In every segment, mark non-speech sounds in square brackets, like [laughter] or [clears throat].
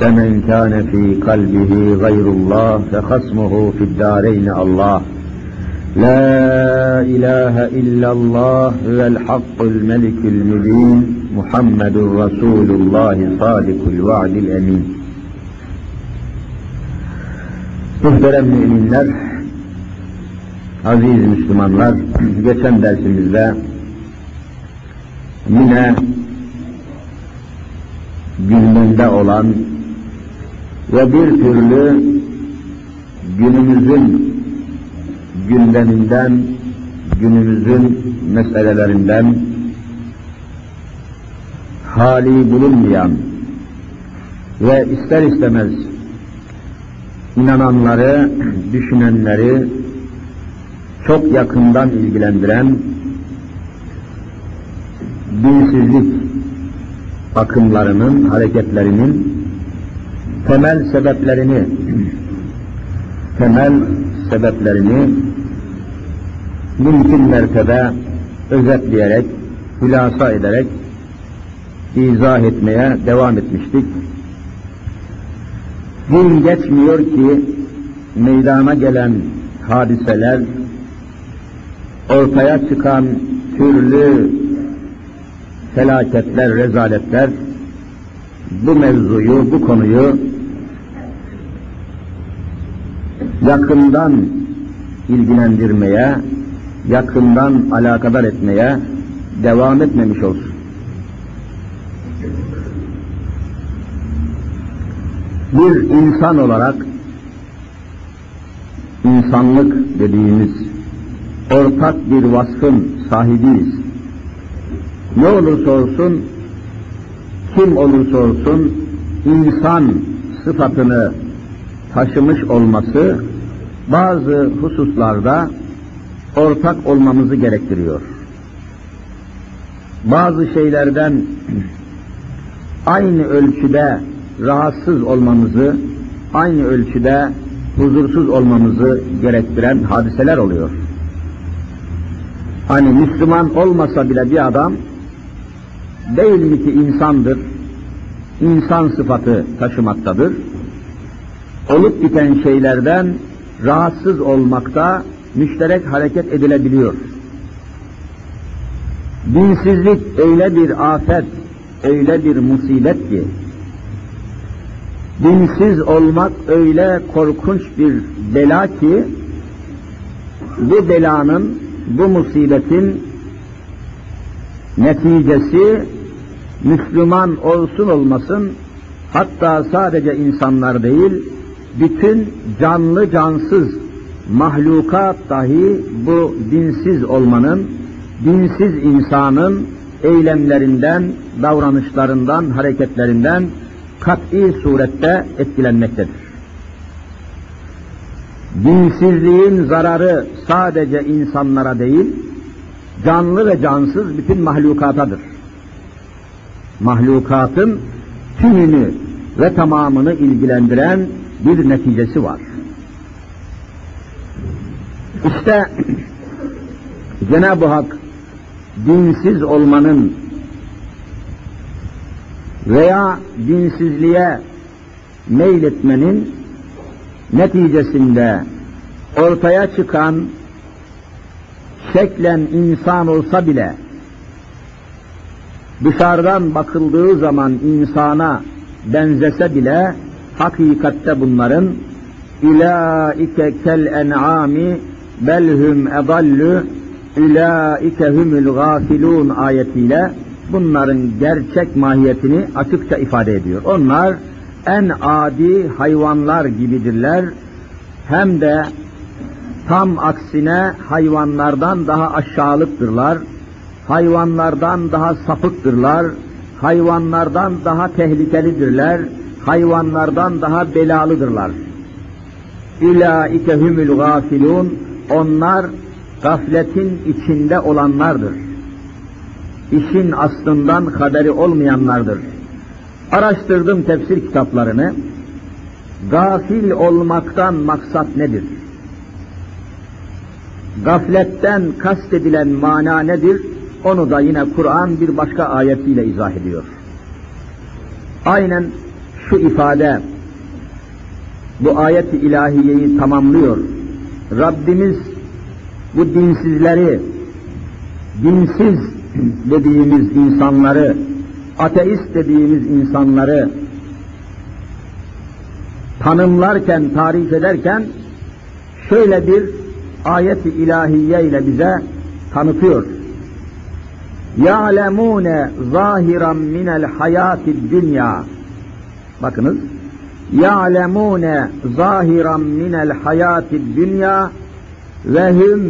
فمن كان في قلبه غير الله فخصمه في الدارين الله لا إله إلا الله هو الحق الملك المبين محمد رسول الله صادق الوعد الأمين Muhterem müminler, aziz Müslümanlar, geçen dersimizde yine gündemde olan ve bir türlü günümüzün gündeminden, günümüzün meselelerinden hali bulunmayan ve ister istemez inananları, düşünenleri çok yakından ilgilendiren dinsizlik akımlarının, hareketlerinin temel sebeplerini temel sebeplerini mümkün mertebe özetleyerek, hülasa ederek izah etmeye devam etmiştik. Gün geçmiyor ki meydana gelen hadiseler, ortaya çıkan türlü felaketler, rezaletler bu mevzuyu, bu konuyu yakından ilgilendirmeye, yakından alakadar etmeye devam etmemiş olsun. Bir insan olarak insanlık dediğimiz ortak bir vasfın sahibiyiz. Ne olursa olsun, kim olursa olsun insan sıfatını taşımış olması bazı hususlarda ortak olmamızı gerektiriyor. Bazı şeylerden aynı ölçüde rahatsız olmamızı, aynı ölçüde huzursuz olmamızı gerektiren hadiseler oluyor. Hani Müslüman olmasa bile bir adam değil mi ki insandır, insan sıfatı taşımaktadır. Olup biten şeylerden rahatsız olmakta müşterek hareket edilebiliyor. Dinsizlik öyle bir afet, öyle bir musibet ki, dinsiz olmak öyle korkunç bir bela ki, bu belanın, bu musibetin neticesi Müslüman olsun olmasın, hatta sadece insanlar değil, bütün canlı cansız mahlukat dahi bu dinsiz olmanın, dinsiz insanın eylemlerinden, davranışlarından, hareketlerinden kat'i surette etkilenmektedir. Dinsizliğin zararı sadece insanlara değil, canlı ve cansız bütün mahlukatadır. Mahlukatın tümünü ve tamamını ilgilendiren bir neticesi var. İşte Cenab-ı Hak dinsiz olmanın veya dinsizliğe meyletmenin neticesinde ortaya çıkan şeklen insan olsa bile dışarıdan bakıldığı zaman insana benzese bile hakikatte bunların ilaike kel en'ami belhum edallu ilaike humul gafilun ayetiyle bunların gerçek mahiyetini açıkça ifade ediyor. Onlar en adi hayvanlar gibidirler. Hem de tam aksine hayvanlardan daha aşağılıktırlar. Hayvanlardan daha sapıktırlar. Hayvanlardan daha tehlikelidirler. Hayvanlardan daha belalıdırlar. İlaike humul gafilun onlar gafletin içinde olanlardır. İşin aslından haberi olmayanlardır. Araştırdım tefsir kitaplarını. Gafil olmaktan maksat nedir? Gafletten kastedilen mana nedir? Onu da yine Kur'an bir başka ayetiyle izah ediyor. Aynen şu ifade bu ayet-i ilahiyeyi tamamlıyor. Rabbimiz bu dinsizleri, dinsiz dediğimiz insanları, ateist dediğimiz insanları tanımlarken, tarif ederken şöyle bir ayet-i ilahiye ile bize tanıtıyor. يَعْلَمُونَ ظَاهِرًا مِنَ الْحَيَاةِ الدُّنْيَا Bakınız. يَعْلَمُونَ ظَاهِرًا مِنَ الْحَيَاةِ الدُّنْيَا وَهُمْ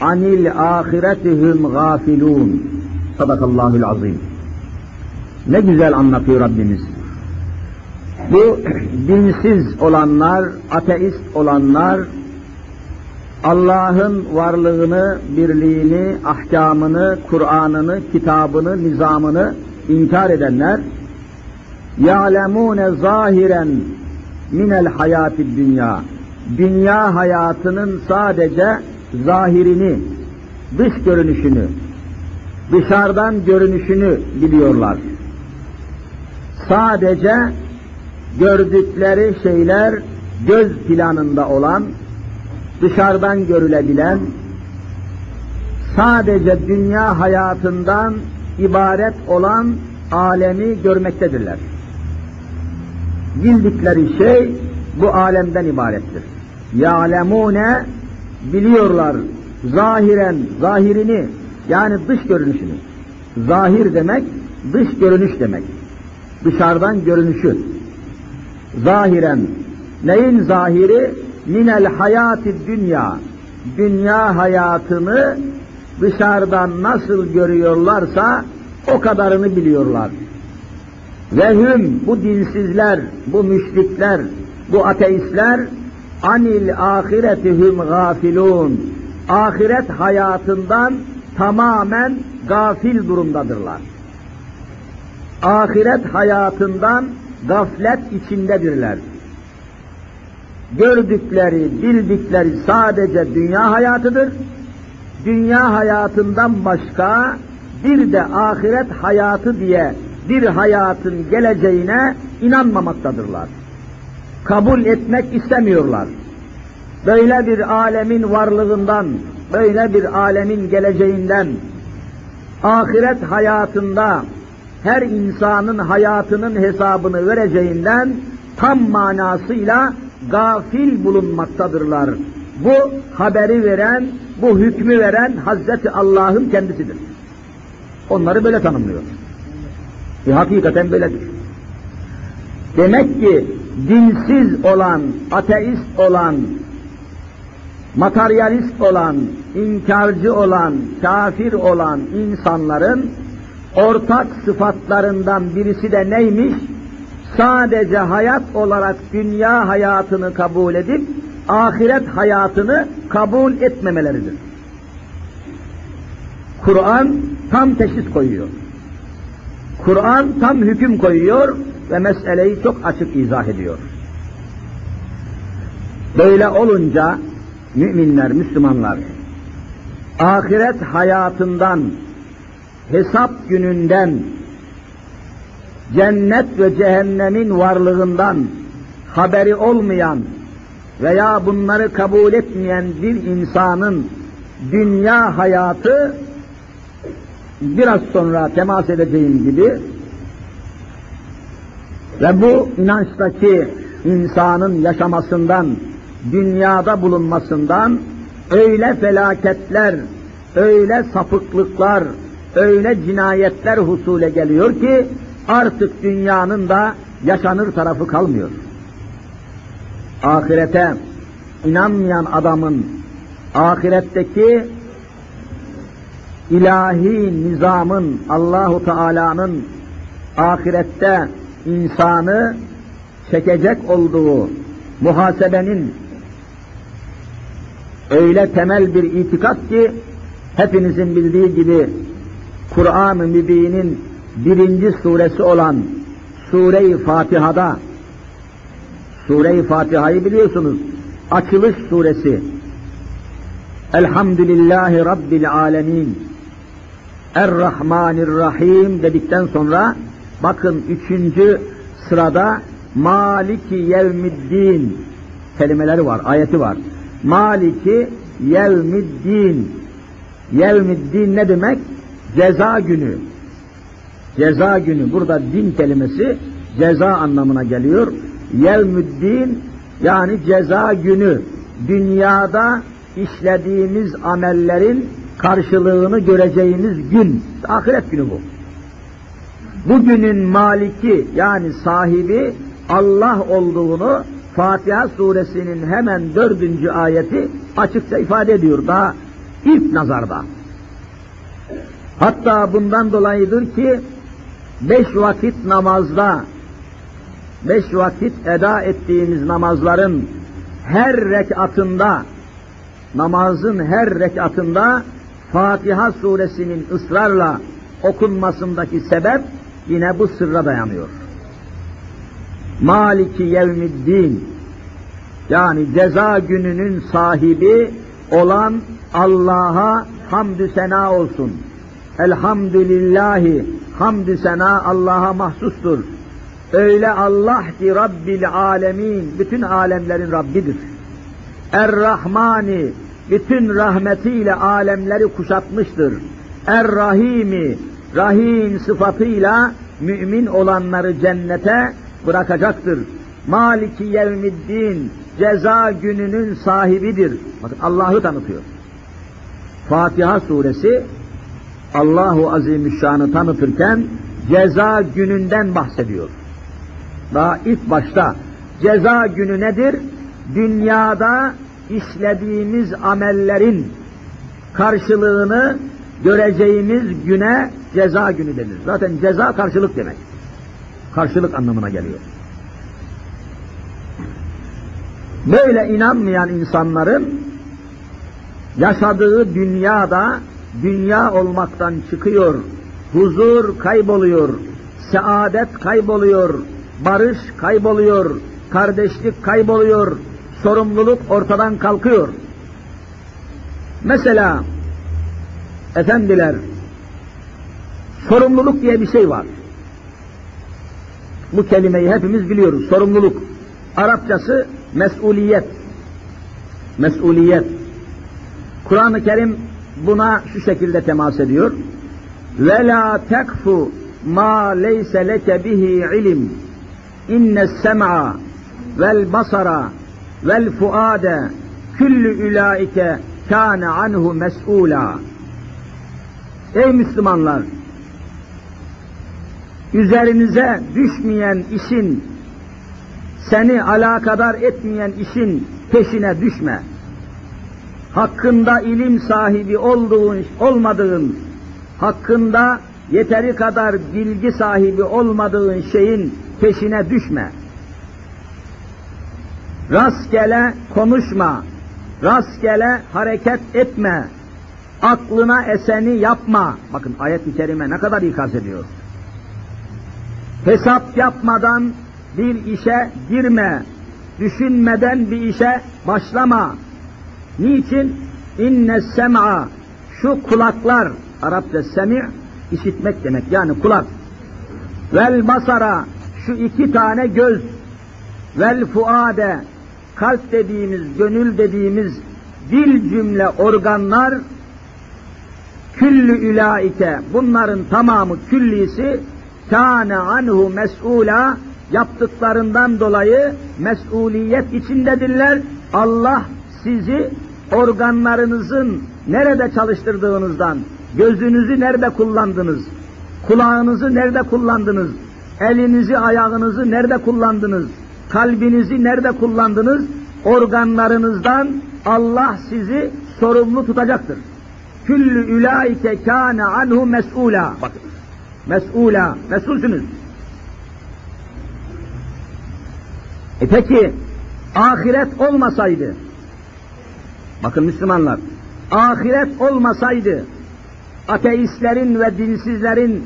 عَنِ الْآخِرَةِ هُمْ غَافِلُونَ Sadakallahül azim. Ne güzel anlatıyor Rabbimiz. Bu [clears throat] dinsiz olanlar, ateist olanlar, Allah'ın varlığını, birliğini, ahkamını, Kur'an'ını, kitabını, nizamını inkar edenler, يَعْلَمُونَ zahiren minel hayati dünya. Dünya hayatının sadece zahirini, dış görünüşünü, dışarıdan görünüşünü biliyorlar. Sadece gördükleri şeyler göz planında olan, dışarıdan görülebilen, sadece dünya hayatından ibaret olan alemi görmektedirler. Bildikleri şey bu alemden ibarettir. Ya'lemune biliyorlar zahiren, zahirini yani dış görünüşünü. Zahir demek dış görünüş demek. Dışarıdan görünüşü. Zahiren neyin zahiri? Minel hayati dünya. Dünya hayatını dışarıdan nasıl görüyorlarsa o kadarını biliyorlar. Ve hüm bu dinsizler, bu müşrikler, bu ateistler anil ahiretihim gafilun. Ahiret hayatından tamamen gafil durumdadırlar. Ahiret hayatından gaflet içindedirler. Gördükleri, bildikleri sadece dünya hayatıdır. Dünya hayatından başka bir de ahiret hayatı diye bir hayatın geleceğine inanmamaktadırlar. Kabul etmek istemiyorlar. Böyle bir alemin varlığından, böyle bir alemin geleceğinden, ahiret hayatında her insanın hayatının hesabını vereceğinden tam manasıyla gafil bulunmaktadırlar. Bu haberi veren, bu hükmü veren Hazreti Allah'ın kendisidir. Onları böyle tanımlıyor. E, hakikaten böyledir. Demek ki dinsiz olan, ateist olan, materyalist olan, inkarcı olan, kafir olan insanların ortak sıfatlarından birisi de neymiş? Sadece hayat olarak dünya hayatını kabul edip ahiret hayatını kabul etmemeleridir. Kur'an tam teşhis koyuyor. Kur'an tam hüküm koyuyor ve meseleyi çok açık izah ediyor. Böyle olunca müminler, Müslümanlar ahiret hayatından, hesap gününden, cennet ve cehennemin varlığından haberi olmayan veya bunları kabul etmeyen bir insanın dünya hayatı biraz sonra temas edeceğim gibi ve bu inançtaki insanın yaşamasından, dünyada bulunmasından öyle felaketler, öyle sapıklıklar, öyle cinayetler husule geliyor ki artık dünyanın da yaşanır tarafı kalmıyor. Ahirete inanmayan adamın ahiretteki ilahi nizamın Allahu Teala'nın ahirette insanı çekecek olduğu muhasebenin öyle temel bir itikat ki hepinizin bildiği gibi Kur'an-ı Mübin'in birinci suresi olan Sure-i Fatiha'da Sure-i Fatiha'yı biliyorsunuz. Açılış suresi. Elhamdülillahi Rabbil Alemin. Er-Rahmanir-Rahim dedikten sonra bakın üçüncü sırada Maliki Yevmiddin kelimeleri var, ayeti var. Maliki Yevmiddin. Yevmiddin ne demek? Ceza günü. Ceza günü. Burada din kelimesi ceza anlamına geliyor. Yevmüddin yani ceza günü. Dünyada işlediğimiz amellerin karşılığını göreceğimiz gün. Ahiret günü bu. Bugünün maliki yani sahibi Allah olduğunu Fatiha suresinin hemen dördüncü ayeti açıkça ifade ediyor daha ilk nazarda. Hatta bundan dolayıdır ki beş vakit namazda beş vakit eda ettiğimiz namazların her rekatında namazın her rekatında Fatiha suresinin ısrarla okunmasındaki sebep yine bu sırra dayanıyor. Maliki yevmiddin yani ceza gününün sahibi olan Allah'a hamdü sena olsun. Elhamdülillahi hamdü sena Allah'a mahsustur. Öyle Allah ki Rabbil alemin bütün alemlerin Rabbidir. Er-Rahmani bütün rahmetiyle alemleri kuşatmıştır. Er-Rahimi Rahim sıfatıyla mümin olanları cennete bırakacaktır. Maliki yevmiddin ceza gününün sahibidir. Bakın Allah'ı tanıtıyor. Fatiha suresi Allahu Azimüşşan'ı tanıtırken ceza gününden bahsediyor. Daha ilk başta ceza günü nedir? Dünyada işlediğimiz amellerin karşılığını göreceğimiz güne ceza günü denir. Zaten ceza karşılık demek. Karşılık anlamına geliyor. Böyle inanmayan insanların yaşadığı dünyada dünya olmaktan çıkıyor, huzur kayboluyor, saadet kayboluyor, barış kayboluyor, kardeşlik kayboluyor, sorumluluk ortadan kalkıyor. Mesela efendiler sorumluluk diye bir şey var. Bu kelimeyi hepimiz biliyoruz. Sorumluluk. Arapçası mesuliyet. Mesuliyet. Kur'an-ı Kerim buna şu şekilde temas ediyor. Ve la tekfu ma leyse leke bihi ilim. İnne sem'a vel basara vel fuade küllü ulaike kâne anhu mes'ûlâ. Ey Müslümanlar! Üzerinize düşmeyen işin, seni alakadar etmeyen işin peşine düşme. Hakkında ilim sahibi olduğun, olmadığın, hakkında yeteri kadar bilgi sahibi olmadığın şeyin peşine düşme. Rastgele konuşma, rastgele hareket etme, aklına eseni yapma. Bakın ayet-i kerime ne kadar ikaz ediyor. Hesap yapmadan bir işe girme, düşünmeden bir işe başlama. Niçin? İnne sem'a, şu kulaklar, Arapça semi' işitmek demek yani kulak. Vel basara, şu iki tane göz. Vel fuade, kalp dediğimiz, gönül dediğimiz dil cümle organlar küllü ülaike bunların tamamı küllisi kâne anhu mes'ûlâ yaptıklarından dolayı mesuliyet içindedirler. Allah sizi organlarınızın nerede çalıştırdığınızdan, gözünüzü nerede kullandınız, kulağınızı nerede kullandınız, elinizi ayağınızı nerede kullandınız, kalbinizi nerede kullandınız, organlarınızdan Allah sizi sorumlu tutacaktır. Küllü ülaike kâne anhu mes'ûlâ. Bakın. Mes'ûlâ. Mesulsünüz. E peki ahiret olmasaydı bakın Müslümanlar ahiret olmasaydı ateistlerin ve dinsizlerin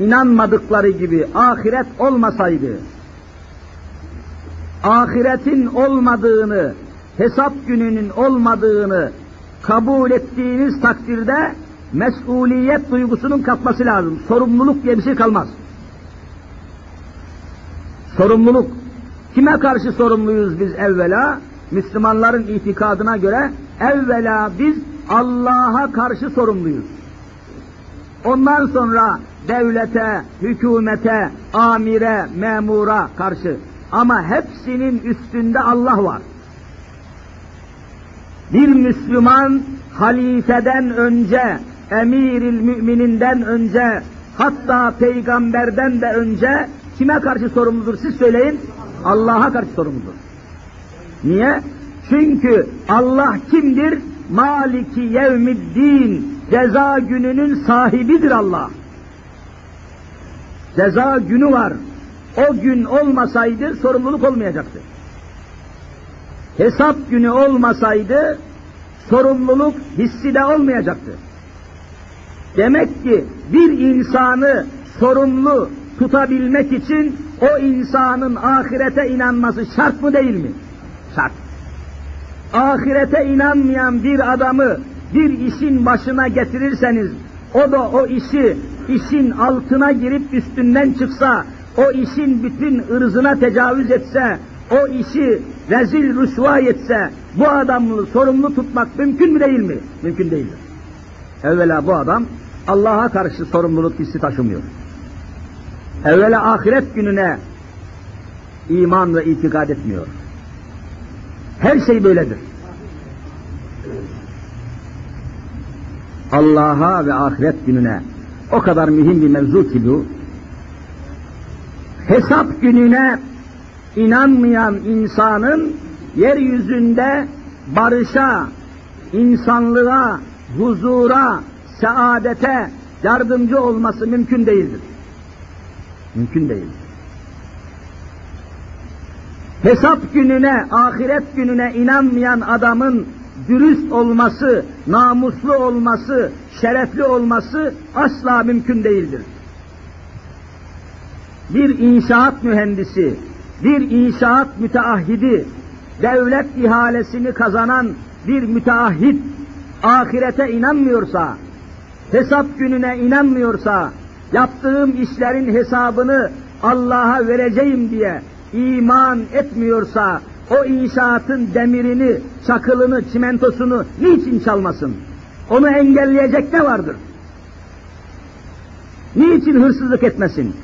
inanmadıkları gibi ahiret olmasaydı ahiretin olmadığını hesap gününün olmadığını kabul ettiğiniz takdirde mesuliyet duygusunun katması lazım. Sorumluluk diye bir şey kalmaz. Sorumluluk. Kime karşı sorumluyuz biz evvela? Müslümanların itikadına göre evvela biz Allah'a karşı sorumluyuz. Ondan sonra devlete, hükümete, amire, memura karşı. Ama hepsinin üstünde Allah var. Bir Müslüman halifeden önce, emiril mümininden önce, hatta peygamberden de önce kime karşı sorumludur siz söyleyin? Allah'a karşı sorumludur. Niye? Çünkü Allah kimdir? Maliki yevmiddin. Ceza gününün sahibidir Allah. Ceza günü var. O gün olmasaydı sorumluluk olmayacaktı. Hesap günü olmasaydı sorumluluk hissi de olmayacaktı. Demek ki bir insanı sorumlu tutabilmek için o insanın ahirete inanması şart mı değil mi? Şart. Ahirete inanmayan bir adamı bir işin başına getirirseniz o da o işi işin altına girip üstünden çıksa, o işin bütün ırzına tecavüz etse, o işi rezil rüsva etse bu adamı sorumlu tutmak mümkün mü değil mi? Mümkün değildir. Evvela bu adam Allah'a karşı sorumluluk hissi taşımıyor. Evvela ahiret gününe iman ve itikad etmiyor. Her şey böyledir. Allah'a ve ahiret gününe o kadar mühim bir mevzu ki bu. Hesap gününe inanmayan insanın yeryüzünde barışa, insanlığa, huzura, saadete yardımcı olması mümkün değildir. Mümkün değildir. Hesap gününe, ahiret gününe inanmayan adamın dürüst olması, namuslu olması, şerefli olması asla mümkün değildir. Bir inşaat mühendisi, bir inşaat müteahhidi, devlet ihalesini kazanan bir müteahhit ahirete inanmıyorsa, hesap gününe inanmıyorsa, yaptığım işlerin hesabını Allah'a vereceğim diye iman etmiyorsa, o inşaatın demirini, çakılını, çimentosunu niçin çalmasın? Onu engelleyecek ne vardır? Niçin hırsızlık etmesin?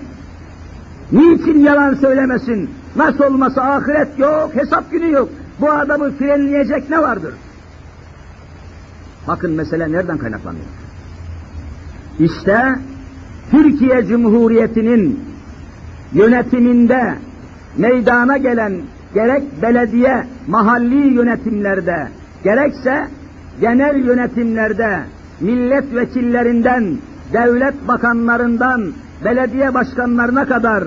Niçin yalan söylemesin? Nasıl olmasa ahiret yok, hesap günü yok. Bu adamı frenleyecek ne vardır? Bakın mesele nereden kaynaklanıyor? İşte Türkiye Cumhuriyeti'nin yönetiminde meydana gelen gerek belediye, mahalli yönetimlerde, gerekse genel yönetimlerde, milletvekillerinden, devlet bakanlarından, belediye başkanlarına kadar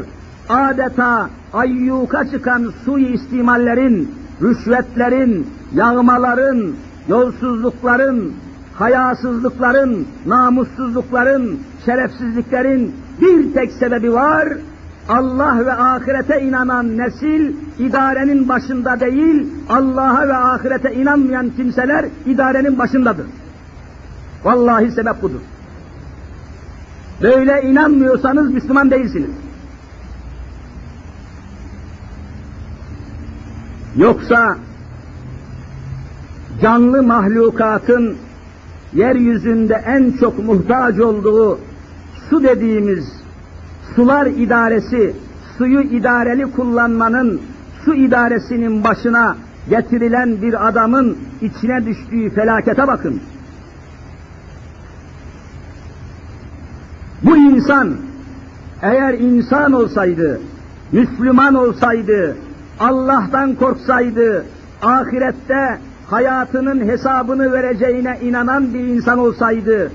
adeta ayyuka çıkan suistimallerin, rüşvetlerin, yağmaların, yolsuzlukların, hayasızlıkların, namussuzlukların, şerefsizliklerin bir tek sebebi var. Allah ve ahirete inanan nesil idarenin başında değil, Allah'a ve ahirete inanmayan kimseler idarenin başındadır. Vallahi sebep budur. Böyle inanmıyorsanız Müslüman değilsiniz. Yoksa canlı mahlukatın yeryüzünde en çok muhtaç olduğu su dediğimiz sular idaresi, suyu idareli kullanmanın, su idaresinin başına getirilen bir adamın içine düştüğü felakete bakın. Bu insan eğer insan olsaydı, Müslüman olsaydı, Allah'tan korksaydı, ahirette hayatının hesabını vereceğine inanan bir insan olsaydı,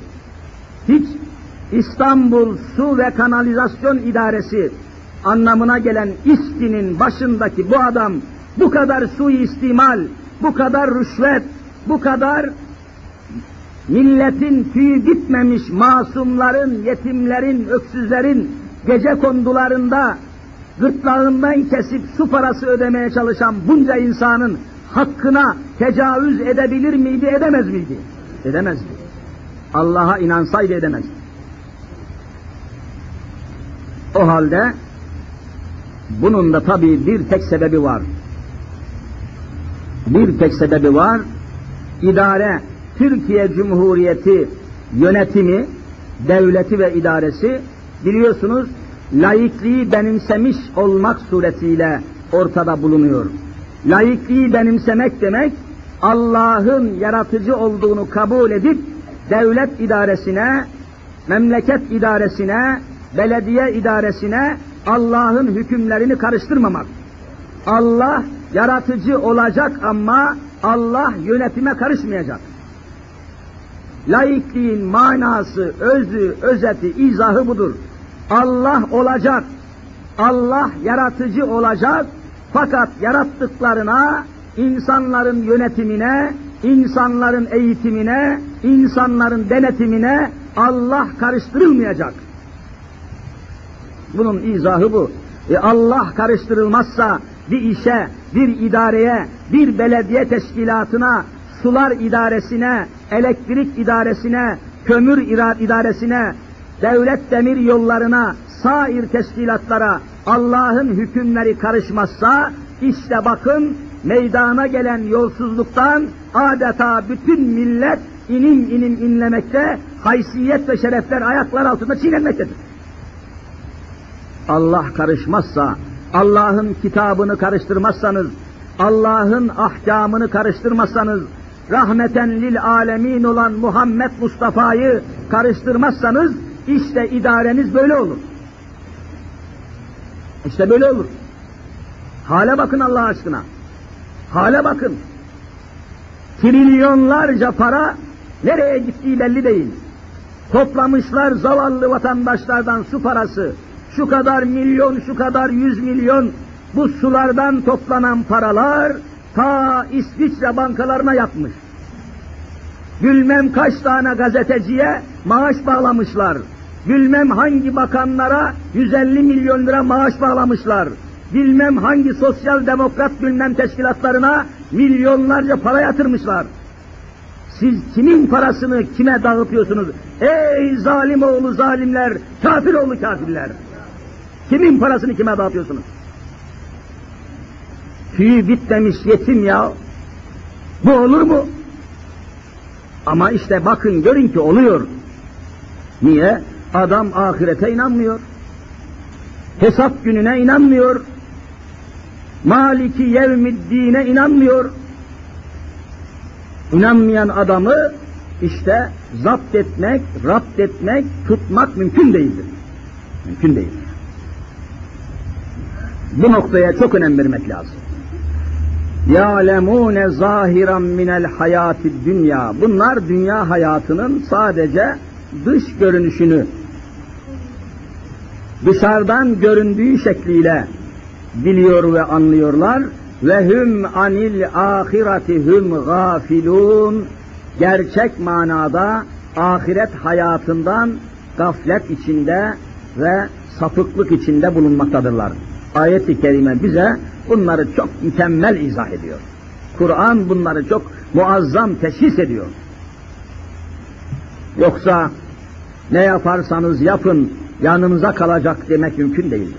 hiç İstanbul Su ve Kanalizasyon İdaresi anlamına gelen İSKİ'nin başındaki bu adam bu kadar suistimal, bu kadar rüşvet, bu kadar milletin tüyü bitmemiş masumların, yetimlerin, öksüzlerin gece kondularında gırtlağından kesip su parası ödemeye çalışan bunca insanın hakkına tecavüz edebilir miydi, edemez miydi? Edemezdi. Allah'a inansaydı edemezdi. O halde bunun da tabii bir tek sebebi var. Bir tek sebebi var. İdare, Türkiye Cumhuriyeti yönetimi, devleti ve idaresi biliyorsunuz laikliği benimsemiş olmak suretiyle ortada bulunuyor. Laikliği benimsemek demek Allah'ın yaratıcı olduğunu kabul edip devlet idaresine, memleket idaresine, belediye idaresine Allah'ın hükümlerini karıştırmamak. Allah yaratıcı olacak ama Allah yönetime karışmayacak. Laikliğin manası, özü, özeti, izahı budur. Allah olacak, Allah yaratıcı olacak fakat yarattıklarına, insanların yönetimine, insanların eğitimine, insanların denetimine Allah karıştırılmayacak. Bunun izahı bu. E Allah karıştırılmazsa bir işe, bir idareye, bir belediye teşkilatına, sular idaresine, elektrik idaresine, kömür idaresine, devlet demir yollarına, sair teşkilatlara Allah'ın hükümleri karışmazsa, işte bakın meydana gelen yolsuzluktan adeta bütün millet inim inim inlemekte, haysiyet ve şerefler ayaklar altında çiğnenmektedir. Allah karışmazsa, Allah'ın kitabını karıştırmazsanız, Allah'ın ahkamını karıştırmazsanız, rahmeten lil alemin olan Muhammed Mustafa'yı karıştırmazsanız, işte idareniz böyle olur. İşte böyle olur. Hale bakın Allah aşkına. Hale bakın. Trilyonlarca para nereye gittiği belli değil. Toplamışlar zavallı vatandaşlardan su parası. Şu kadar milyon, şu kadar yüz milyon bu sulardan toplanan paralar ta İsviçre bankalarına yapmış. Bilmem kaç tane gazeteciye maaş bağlamışlar. Bilmem hangi bakanlara 150 milyon lira maaş bağlamışlar. Bilmem hangi sosyal demokrat bilmem teşkilatlarına milyonlarca para yatırmışlar. Siz kimin parasını kime dağıtıyorsunuz? Ey zalim oğlu zalimler, kafir oğlu kafirler. Kimin parasını kime dağıtıyorsunuz? Tüyü bitmemiş yetim ya. Bu olur mu? Ama işte bakın görün ki oluyor. Niye? Adam ahirete inanmıyor. Hesap gününe inanmıyor. Maliki yevmiddine inanmıyor. İnanmayan adamı işte zapt etmek, rapt etmek, tutmak mümkün değildir. Mümkün değildir. Bu noktaya çok önem vermek lazım. يَعْلَمُونَ zahiran minel hayati dünya. Bunlar dünya hayatının sadece dış görünüşünü dışarıdan göründüğü şekliyle biliyor ve anlıyorlar ve hüm anil ahireti hüm gafilun gerçek manada ahiret hayatından gaflet içinde ve sapıklık içinde bulunmaktadırlar. Ayet-i kerime bize bunları çok mükemmel izah ediyor. Kur'an bunları çok muazzam teşhis ediyor. Yoksa ne yaparsanız yapın yanınıza kalacak demek mümkün değildir.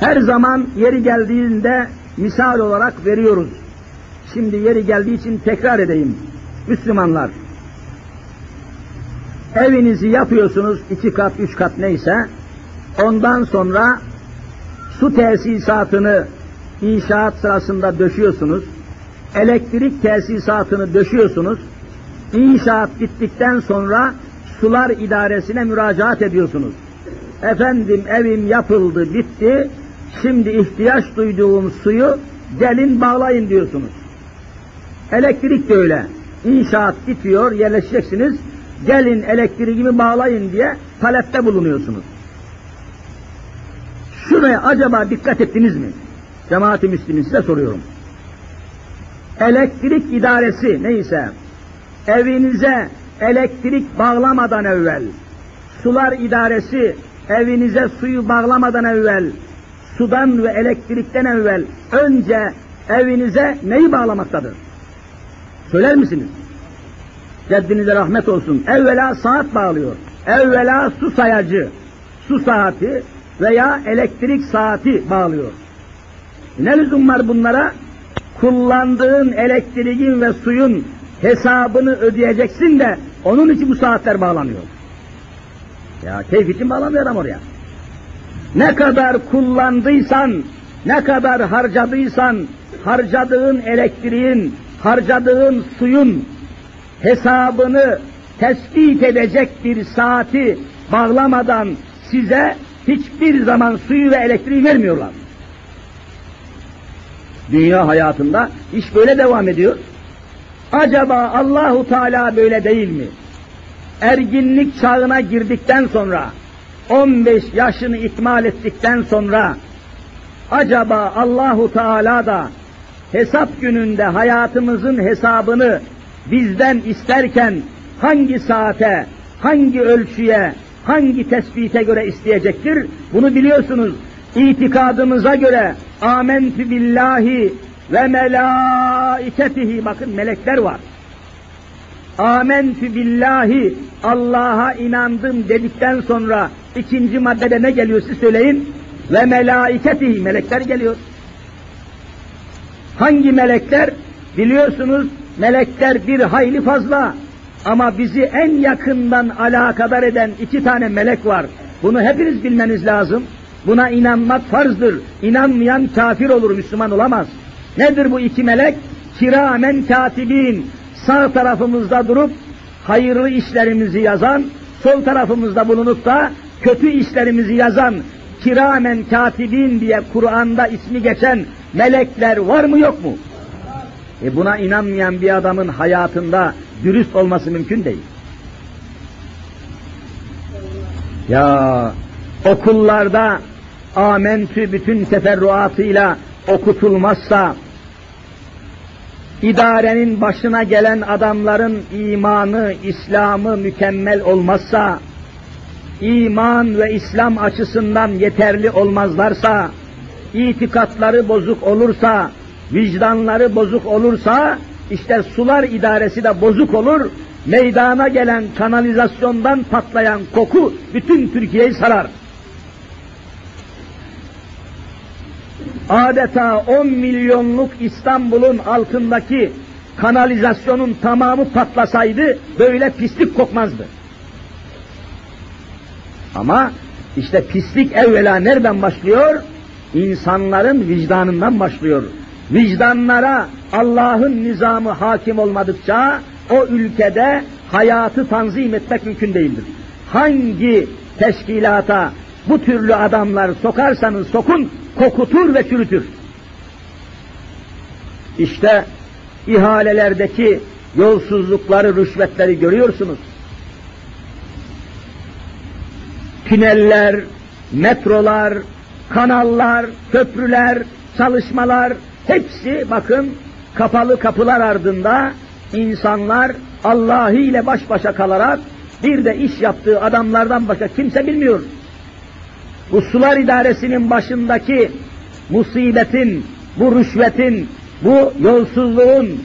Her zaman yeri geldiğinde misal olarak veriyoruz. Şimdi yeri geldiği için tekrar edeyim. Müslümanlar, evinizi yapıyorsunuz iki kat, üç kat neyse, ondan sonra su tesisatını inşaat sırasında döşüyorsunuz, elektrik tesisatını döşüyorsunuz, inşaat bittikten sonra sular idaresine müracaat ediyorsunuz. Efendim evim yapıldı, bitti, şimdi ihtiyaç duyduğum suyu gelin bağlayın diyorsunuz. Elektrik de öyle. İnşaat bitiyor, yerleşeceksiniz, gelin elektriğimi bağlayın diye talepte bulunuyorsunuz. Şuraya acaba dikkat ettiniz mi? Cemaat-i Müslümin size soruyorum. Elektrik idaresi neyse, evinize elektrik bağlamadan evvel, sular idaresi evinize suyu bağlamadan evvel, sudan ve elektrikten evvel önce evinize neyi bağlamaktadır? Söyler misiniz? Ceddinize rahmet olsun. Evvela saat bağlıyor. Evvela su sayacı, su saati veya elektrik saati bağlıyor. Ne lüzum var bunlara? Kullandığın elektriğin ve suyun hesabını ödeyeceksin de onun için bu saatler bağlanıyor. Ya keyif için bağlanıyor adam oraya. Ne kadar kullandıysan, ne kadar harcadıysan, harcadığın elektriğin, harcadığın suyun hesabını tespit edecek bir saati bağlamadan size hiçbir zaman suyu ve elektriği vermiyorlar. Dünya hayatında iş böyle devam ediyor. Acaba Allahu Teala böyle değil mi? Erginlik çağına girdikten sonra 15 yaşını ikmal ettikten sonra acaba Allahu Teala da hesap gününde hayatımızın hesabını bizden isterken hangi saate, hangi ölçüye, hangi tespite göre isteyecektir? Bunu biliyorsunuz. İtikadımıza göre amentü billahi ve melaiketihi bakın melekler var. Amentü billahi Allah'a inandım dedikten sonra ikinci maddede ne geliyor siz söyleyin? Ve melaiketihi melekler geliyor. Hangi melekler? Biliyorsunuz melekler bir hayli fazla ama bizi en yakından alakadar eden iki tane melek var. Bunu hepiniz bilmeniz lazım. Buna inanmak farzdır. İnanmayan kafir olur, Müslüman olamaz. Nedir bu iki melek? Kiramen katibin. Sağ tarafımızda durup hayırlı işlerimizi yazan, sol tarafımızda bulunup da kötü işlerimizi yazan kiramen katibin diye Kur'an'da ismi geçen melekler var mı yok mu? E buna inanmayan bir adamın hayatında dürüst olması mümkün değil. Ya okullarda amentü bütün teferruatıyla okutulmazsa, idarenin başına gelen adamların imanı, İslam'ı mükemmel olmazsa, iman ve İslam açısından yeterli olmazlarsa, itikatları bozuk olursa, vicdanları bozuk olursa, işte sular idaresi de bozuk olur, meydana gelen kanalizasyondan patlayan koku bütün Türkiye'yi sarar. Adeta 10 milyonluk İstanbul'un altındaki kanalizasyonun tamamı patlasaydı böyle pislik kokmazdı. Ama işte pislik evvela nereden başlıyor? İnsanların vicdanından başlıyor. Vicdanlara Allah'ın nizamı hakim olmadıkça o ülkede hayatı tanzim etmek mümkün değildir. Hangi teşkilata bu türlü adamlar sokarsanız sokun, kokutur ve çürütür. İşte ihalelerdeki yolsuzlukları, rüşvetleri görüyorsunuz. Tüneller, metrolar, kanallar, köprüler, çalışmalar hepsi bakın kapalı kapılar ardında insanlar Allah'ı ile baş başa kalarak bir de iş yaptığı adamlardan başka kimse bilmiyor. Bu sular idaresinin başındaki musibetin, bu rüşvetin, bu yolsuzluğun,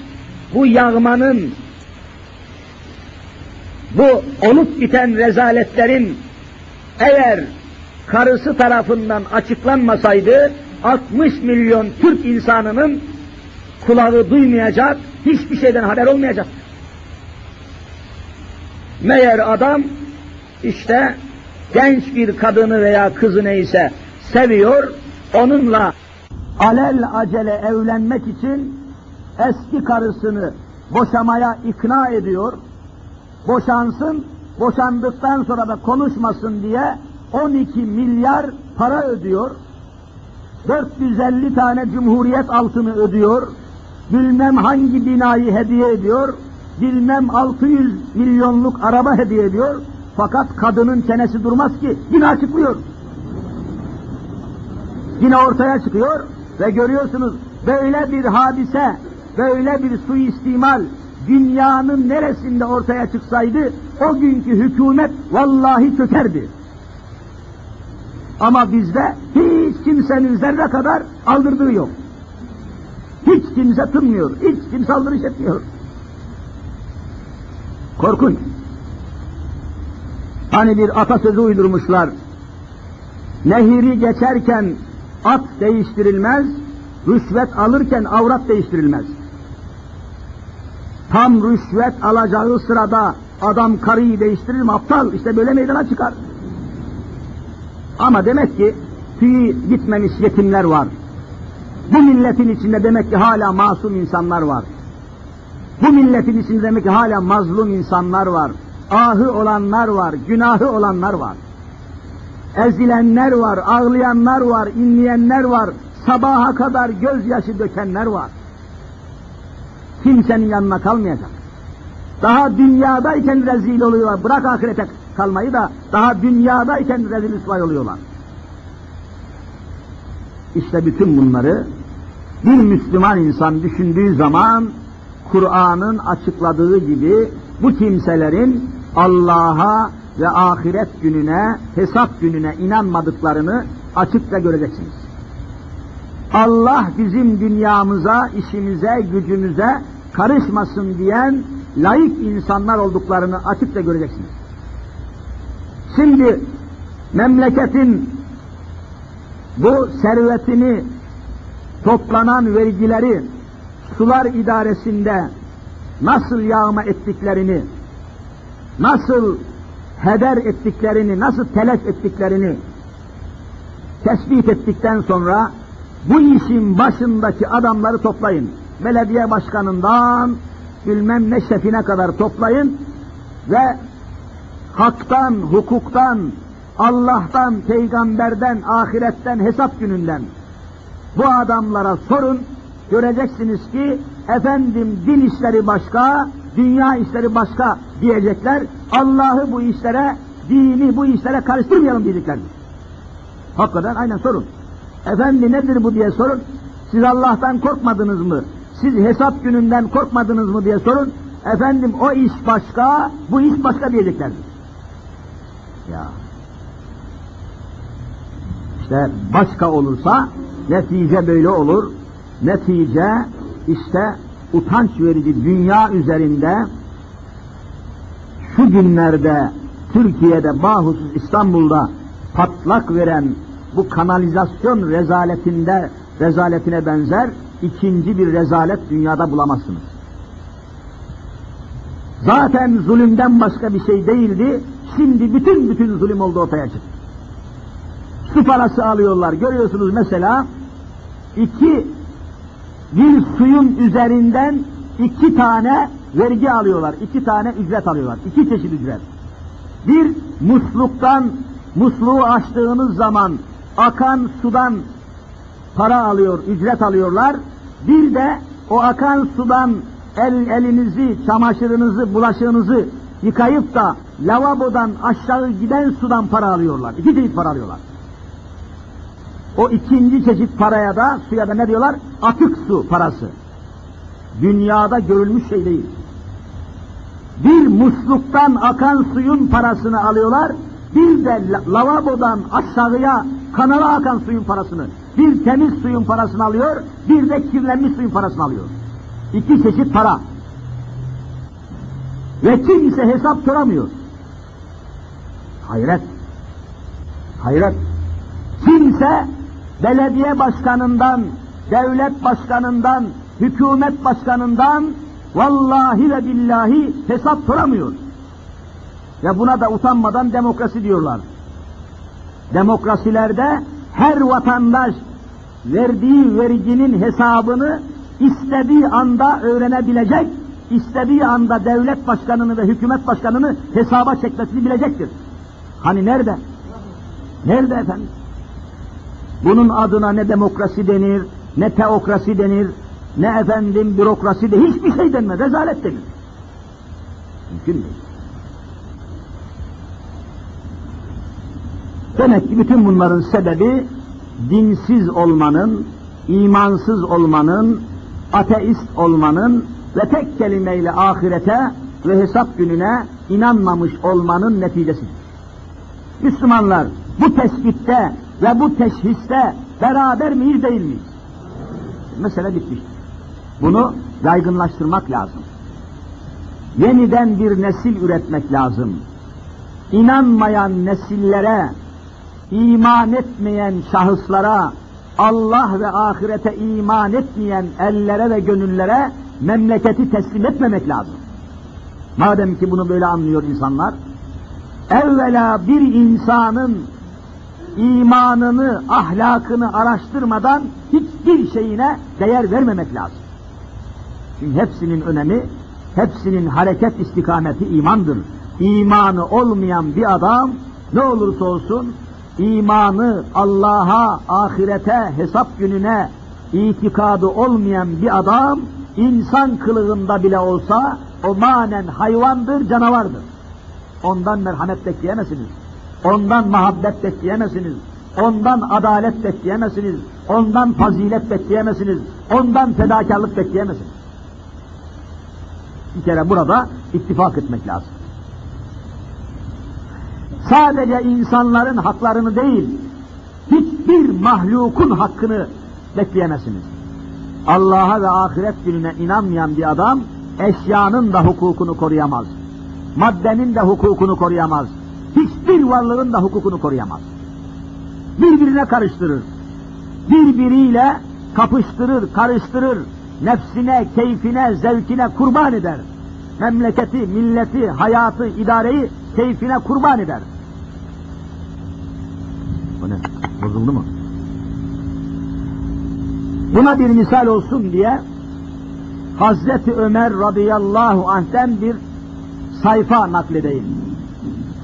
bu yağmanın, bu olup biten rezaletlerin eğer karısı tarafından açıklanmasaydı 60 milyon Türk insanının kulağı duymayacak, hiçbir şeyden haber olmayacak. Meğer adam işte genç bir kadını veya kızı neyse seviyor, onunla alel acele evlenmek için eski karısını boşamaya ikna ediyor. Boşansın, boşandıktan sonra da konuşmasın diye 12 milyar para ödüyor. 450 tane cumhuriyet altını ödüyor. Bilmem hangi binayı hediye ediyor. Bilmem 600 milyonluk araba hediye ediyor. Fakat kadının çenesi durmaz ki yine açıklıyor. Yine ortaya çıkıyor ve görüyorsunuz böyle bir hadise, böyle bir suistimal dünyanın neresinde ortaya çıksaydı o günkü hükümet vallahi çökerdi. Ama bizde hiç kimsenin zerre kadar aldırdığı yok. Hiç kimse tınmıyor, hiç kimse aldırış etmiyor. Korkunç. Hani bir atasözü uydurmuşlar. Nehiri geçerken at değiştirilmez, rüşvet alırken avrat değiştirilmez. Tam rüşvet alacağı sırada adam karıyı değiştirir mi aptal? İşte böyle meydana çıkar. Ama demek ki tüyü gitmemiş yetimler var. Bu milletin içinde demek ki hala masum insanlar var. Bu milletin içinde demek ki hala mazlum insanlar var. Ahı olanlar var, günahı olanlar var. Ezilenler var, ağlayanlar var, inleyenler var, sabaha kadar gözyaşı dökenler var. Kimsenin yanına kalmayacak. Daha dünyadayken rezil oluyorlar. Bırak ahirete kalmayı da daha dünyadayken rezil rüsvay oluyorlar. İşte bütün bunları bir Müslüman insan düşündüğü zaman Kur'an'ın açıkladığı gibi bu kimselerin Allah'a ve ahiret gününe, hesap gününe inanmadıklarını açıkça göreceksiniz. Allah bizim dünyamıza, işimize, gücümüze karışmasın diyen layık insanlar olduklarını açıkça göreceksiniz. Şimdi memleketin bu servetini toplanan vergileri sular idaresinde nasıl yağma ettiklerini, nasıl heder ettiklerini, nasıl telef ettiklerini tespit ettikten sonra bu işin başındaki adamları toplayın. Belediye başkanından bilmem ne şefine kadar toplayın ve haktan, hukuktan, Allah'tan, peygamberden, ahiretten, hesap gününden bu adamlara sorun, göreceksiniz ki efendim din işleri başka, dünya işleri başka diyecekler. Allah'ı bu işlere, dini bu işlere karıştırmayalım diyecekler. Hakikaten aynen sorun. Efendi nedir bu diye sorun. Siz Allah'tan korkmadınız mı? Siz hesap gününden korkmadınız mı diye sorun. Efendim o iş başka, bu iş başka diyecekler. Ya. İşte başka olursa netice böyle olur. Netice işte utanç verici dünya üzerinde şu günlerde Türkiye'de bahusuz İstanbul'da patlak veren bu kanalizasyon rezaletinde rezaletine benzer ikinci bir rezalet dünyada bulamazsınız. Zaten zulümden başka bir şey değildi. Şimdi bütün bütün zulüm oldu ortaya çıktı. Su parası alıyorlar. Görüyorsunuz mesela iki bir suyun üzerinden iki tane vergi alıyorlar. iki tane ücret alıyorlar. iki çeşit ücret. Bir musluktan musluğu açtığınız zaman akan sudan para alıyor, ücret alıyorlar. Bir de o akan sudan el, elinizi, çamaşırınızı, bulaşığınızı yıkayıp da lavabodan aşağı giden sudan para alıyorlar. İki çeşit para alıyorlar. O ikinci çeşit paraya da suya da ne diyorlar? Atık su parası. Dünyada görülmüş şey değil. Bir musluktan akan suyun parasını alıyorlar, bir de lavabodan aşağıya kanala akan suyun parasını, bir temiz suyun parasını alıyor, bir de kirlenmiş suyun parasını alıyor. İki çeşit para. Ve kimse hesap soramıyor. Hayret. Hayret. Kimse belediye başkanından, devlet başkanından, hükümet başkanından vallahi ve billahi hesap soramıyor. Ve buna da utanmadan demokrasi diyorlar. Demokrasilerde her vatandaş verdiği verginin hesabını istediği anda öğrenebilecek, istediği anda devlet başkanını ve hükümet başkanını hesaba çekmesini bilecektir. Hani nerede? Nerede efendim? Bunun adına ne demokrasi denir, ne teokrasi denir, ne efendim bürokrasi de hiçbir şey denmez, rezalet denir. Mümkün değil. Demek ki bütün bunların sebebi dinsiz olmanın, imansız olmanın, ateist olmanın ve tek kelimeyle ahirete ve hesap gününe inanmamış olmanın neticesidir. Müslümanlar bu tespitte ve bu teşhiste beraber miyiz değil miyiz? Mesele bitmiştir. Bunu yaygınlaştırmak lazım. Yeniden bir nesil üretmek lazım. İnanmayan nesillere, iman etmeyen şahıslara, Allah ve ahirete iman etmeyen ellere ve gönüllere memleketi teslim etmemek lazım. Madem ki bunu böyle anlıyor insanlar, evvela bir insanın imanını, ahlakını araştırmadan hiçbir şeyine değer vermemek lazım. Çünkü hepsinin önemi, hepsinin hareket istikameti imandır. İmanı olmayan bir adam ne olursa olsun imanı Allah'a, ahirete, hesap gününe itikadı olmayan bir adam insan kılığında bile olsa o manen hayvandır, canavardır. Ondan merhamet bekleyemezsiniz. Ondan muhabbet bekleyemezsiniz. Ondan adalet bekleyemezsiniz. Ondan fazilet bekleyemezsiniz. Ondan fedakarlık bekleyemezsiniz. Bir kere burada ittifak etmek lazım. Sadece insanların haklarını değil, hiçbir mahlukun hakkını bekleyemezsiniz. Allah'a ve ahiret gününe inanmayan bir adam, eşyanın da hukukunu koruyamaz. Maddenin de hukukunu koruyamaz. Hiçbir varlığın da hukukunu koruyamaz. Birbirine karıştırır. Birbiriyle kapıştırır, karıştırır. Nefsine, keyfine, zevkine kurban eder. Memleketi, milleti, hayatı, idareyi keyfine kurban eder. Bu ne? Bozuldu mu? Buna bir misal olsun diye Hazreti Ömer radıyallahu anh'ten bir sayfa nakledeyim.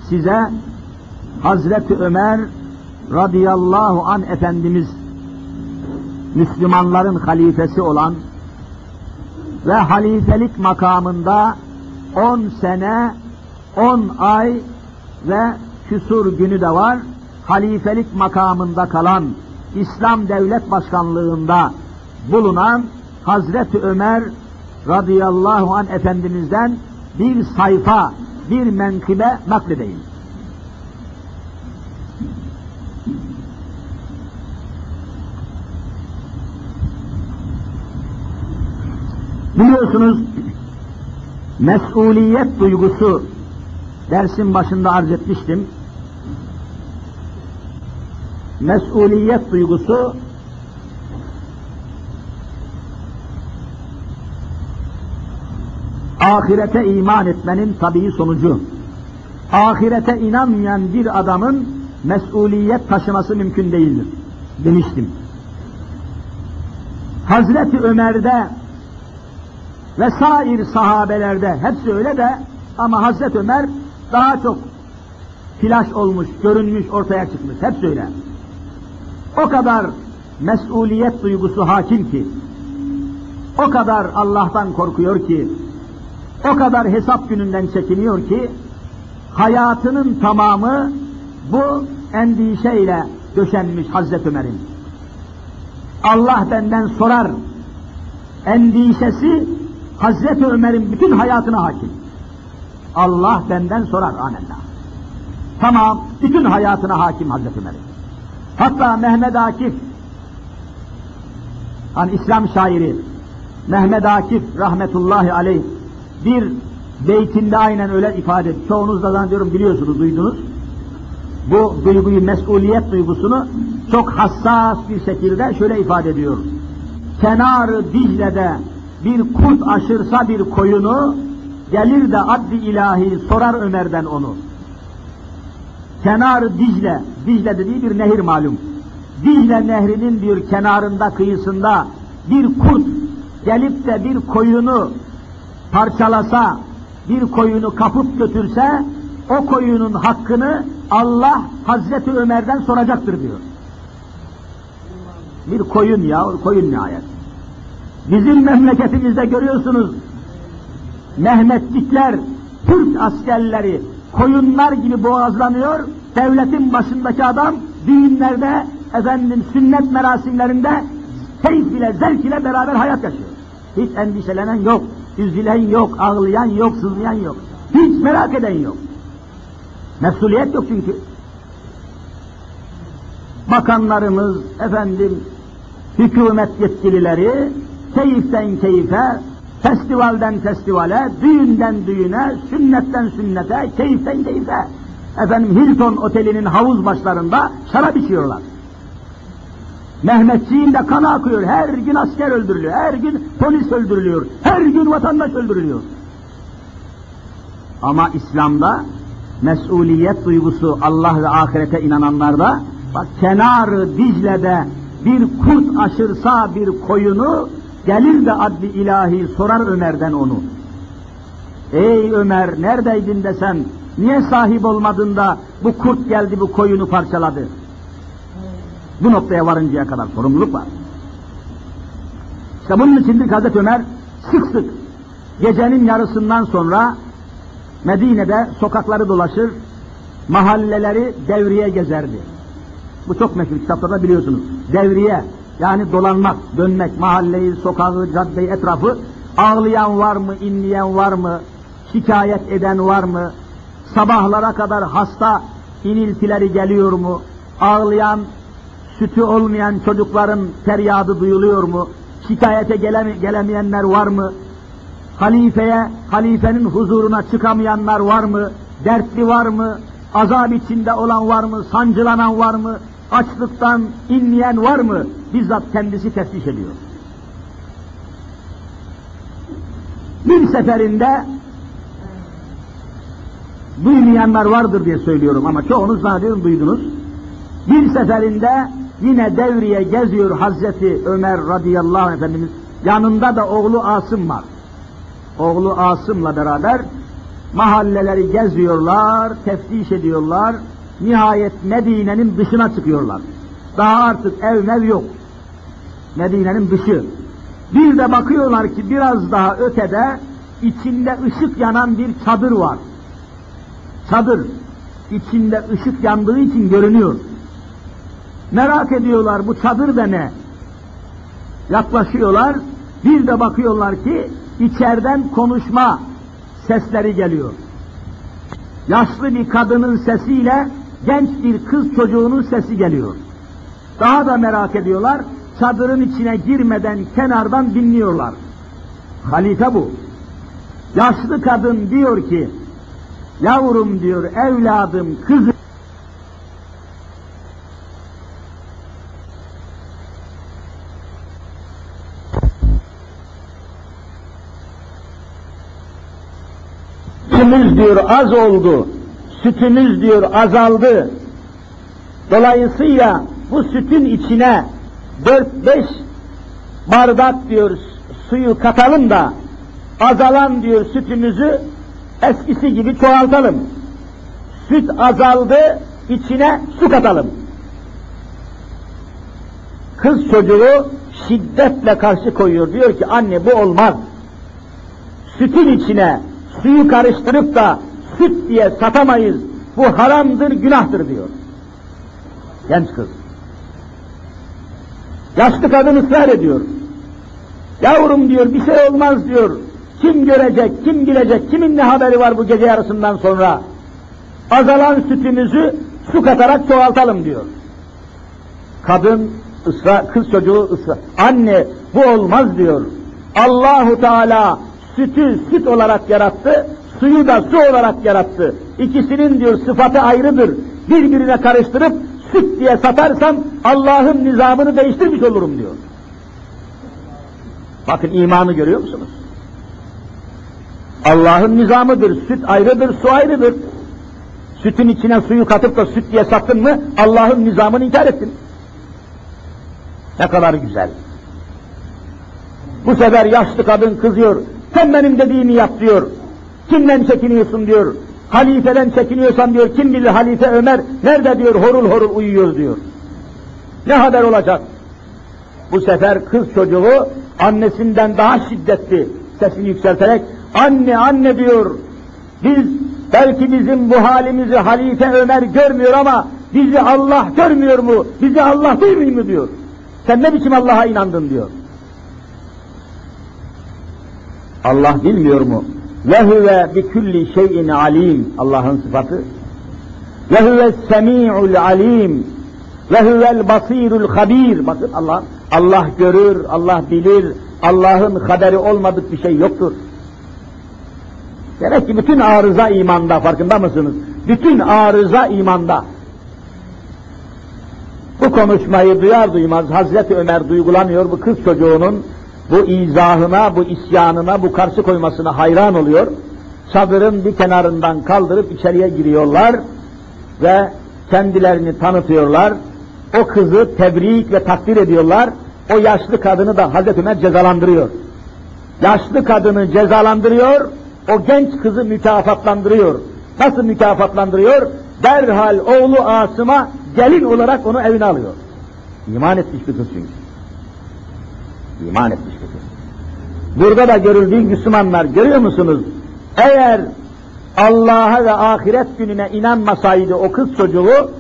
Size Hazreti Ömer radıyallahu an Efendimiz Müslümanların halifesi olan ve halifelik makamında 10 sene, 10 ay ve küsur günü de var. Halifelik makamında kalan, İslam Devlet Başkanlığında bulunan Hazreti Ömer radıyallahu an Efendimiz'den bir sayfa, bir menkıbe nakledeyim. Biliyorsunuz mesuliyet duygusu dersin başında arz etmiştim. Mesuliyet duygusu ahirete iman etmenin tabii sonucu. Ahirete inanmayan bir adamın mesuliyet taşıması mümkün değildir demiştim. Hazreti Ömer'de ve sair sahabelerde hepsi öyle de ama Hazreti Ömer daha çok flaş olmuş, görünmüş, ortaya çıkmış. Hepsi öyle. O kadar mesuliyet duygusu hakim ki, o kadar Allah'tan korkuyor ki, o kadar hesap gününden çekiniyor ki, hayatının tamamı bu endişeyle döşenmiş Hazreti Ömer'in. Allah benden sorar endişesi Hazreti Ömer'in bütün hayatına hakim. Allah benden sorar amenna. Tamam, bütün hayatına hakim Hazreti Ömer'in. Hatta Mehmet Akif, hani İslam şairi Mehmet Akif rahmetullahi aleyh bir beytinde aynen öyle ifade ediyor. Çoğunuz da zannediyorum biliyorsunuz, duydunuz. Bu duyguyu, mesuliyet duygusunu çok hassas bir şekilde şöyle ifade ediyor. Kenarı Dicle'de bir kurt aşırsa bir koyunu, gelir de adli ilahi sorar Ömer'den onu. Kenar Dicle, Dicle dediği bir nehir malum. Dicle Nehri'nin bir kenarında kıyısında bir kurt gelip de bir koyunu parçalasa, bir koyunu kapıp götürse, o koyunun hakkını Allah Hazreti Ömer'den soracaktır diyor. Bir koyun ya, koyun nihayet. Bizim memleketimizde görüyorsunuz, Mehmetlikler, Türk askerleri koyunlar gibi boğazlanıyor, devletin başındaki adam düğünlerde, efendim sünnet merasimlerinde keyif ile, zevk ile beraber hayat yaşıyor. Hiç endişelenen yok, üzülen yok, ağlayan yok, sızlayan yok. Hiç merak eden yok. Mesuliyet yok çünkü. Bakanlarımız, efendim, hükümet yetkilileri keyiften keyfe, festivalden festivale, düğünden düğüne, sünnetten sünnete, keyiften keyfe. Efendim Hilton otelinin havuz başlarında şarap içiyorlar. Mehmetçiğin de kan akıyor. Her gün asker öldürülüyor. Her gün polis öldürülüyor. Her gün vatandaş öldürülüyor. Ama İslam'da mesuliyet duygusu Allah ve ahirete inananlarda bak kenarı Dicle'de bir kurt aşırsa bir koyunu gelir de adli ilahi sorar Ömer'den onu. Ey Ömer neredeydin desem niye sahip olmadın da bu kurt geldi bu koyunu parçaladı? Bu noktaya varıncaya kadar sorumluluk var. İşte bunun içindir Hazreti Ömer sık sık gecenin yarısından sonra Medine'de sokakları dolaşır, mahalleleri devriye gezerdi. Bu çok meşhur kitaplarda biliyorsunuz. Devriye yani dolanmak, dönmek, mahalleyi, sokağı, caddeyi, etrafı ağlayan var mı, inleyen var mı, şikayet eden var mı, sabahlara kadar hasta iniltileri geliyor mu, ağlayan, sütü olmayan çocukların feryadı duyuluyor mu, şikayete geleme, gelemeyenler var mı, halifeye, halifenin huzuruna çıkamayanlar var mı, dertli var mı, azap içinde olan var mı, sancılanan var mı, açlıktan inleyen var mı, bizzat kendisi teftiş ediyor. Bir seferinde duymayanlar vardır diye söylüyorum ama çoğunuz zannediyorum duydunuz. Bir seferinde yine devriye geziyor Hazreti Ömer radıyallahu anh efendimiz. Yanında da oğlu Asım var. Oğlu Asım'la beraber mahalleleri geziyorlar, teftiş ediyorlar. Nihayet Medine'nin dışına çıkıyorlar. Daha artık ev mev yok. Medine'nin dışı. Bir de bakıyorlar ki biraz daha ötede içinde ışık yanan bir çadır var. Çadır. içinde ışık yandığı için görünüyor. Merak ediyorlar bu çadır da ne? Yaklaşıyorlar. Bir de bakıyorlar ki içeriden konuşma sesleri geliyor. Yaşlı bir kadının sesiyle genç bir kız çocuğunun sesi geliyor. Daha da merak ediyorlar. Çadırın içine girmeden kenardan dinliyorlar. Halife bu. Yaşlı kadın diyor ki, yavrum diyor, evladım, kızım, sütümüz diyor az oldu, sütümüz diyor azaldı. Dolayısıyla bu sütün içine dört beş bardak diyor suyu katalım da azalan diyor sütümüzü eskisi gibi çoğaltalım. Süt azaldı, içine su katalım. Kız çocuğu şiddetle karşı koyuyor. Diyor ki anne bu olmaz. Sütün içine suyu karıştırıp da süt diye satamayız. Bu haramdır, günahtır diyor. Genç kız. Yaşlı kadın ısrar ediyor. Yavrum diyor bir şey olmaz diyor. Kim görecek, kim bilecek, kimin ne haberi var bu gece yarısından sonra? Azalan sütümüzü su katarak çoğaltalım diyor. Kadın ısrar, kız çocuğu ısrar. Anne bu olmaz diyor. Allahu Teala sütü süt olarak yarattı, suyu da su olarak yarattı. İkisinin diyor sıfatı ayrıdır. Birbirine karıştırıp süt diye satarsam Allah'ın nizamını değiştirmiş olurum diyor. Bakın imanı görüyor musunuz? Allah'ın nizamıdır. Süt ayrıdır, su ayrıdır. Sütün içine suyu katıp da süt diye sattın mı Allah'ın nizamını inkar ettin. Ne kadar güzel. Bu sefer yaşlı kadın kızıyor. Sen benim dediğimi yap diyor. Kimden çekiniyorsun diyor. Halifeden çekiniyorsan diyor. Kim bilir halife Ömer nerede diyor horul horul uyuyor diyor. Ne haber olacak? Bu sefer kız çocuğu annesinden daha şiddetli sesini yükselterek anne anne diyor. Biz belki bizim bu halimizi halife Ömer görmüyor ama bizi Allah görmüyor mu? Bizi Allah duymuyor mu diyor. Sen ne biçim Allah'a inandın diyor. Allah bilmiyor mu? Ve huve bi kulli şeyin alim. Allah'ın sıfatı. Ve huve semi'ul alim. Ve huvel basirul habir. Bakın Allah Allah görür, Allah bilir. Allah'ın haberi olmadık bir şey yoktur. Demek ki bütün arıza imanda farkında mısınız? Bütün arıza imanda. Bu konuşmayı duyar duymaz Hazreti Ömer duygulanıyor bu kız çocuğunun bu izahına, bu isyanına, bu karşı koymasına hayran oluyor. Çadırın bir kenarından kaldırıp içeriye giriyorlar ve kendilerini tanıtıyorlar. O kızı tebrik ve takdir ediyorlar. O yaşlı kadını da Hazreti Ömer cezalandırıyor. Yaşlı kadını cezalandırıyor, o genç kızı mükafatlandırıyor. Nasıl mükafatlandırıyor? Derhal oğlu Asım'a gelin olarak onu evine alıyor. İman etmiş bir kız çünkü. İman etmiş. Burada da görüldüğü Müslümanlar görüyor musunuz? Eğer Allah'a ve ahiret gününe inanmasaydı o kız çocuğu,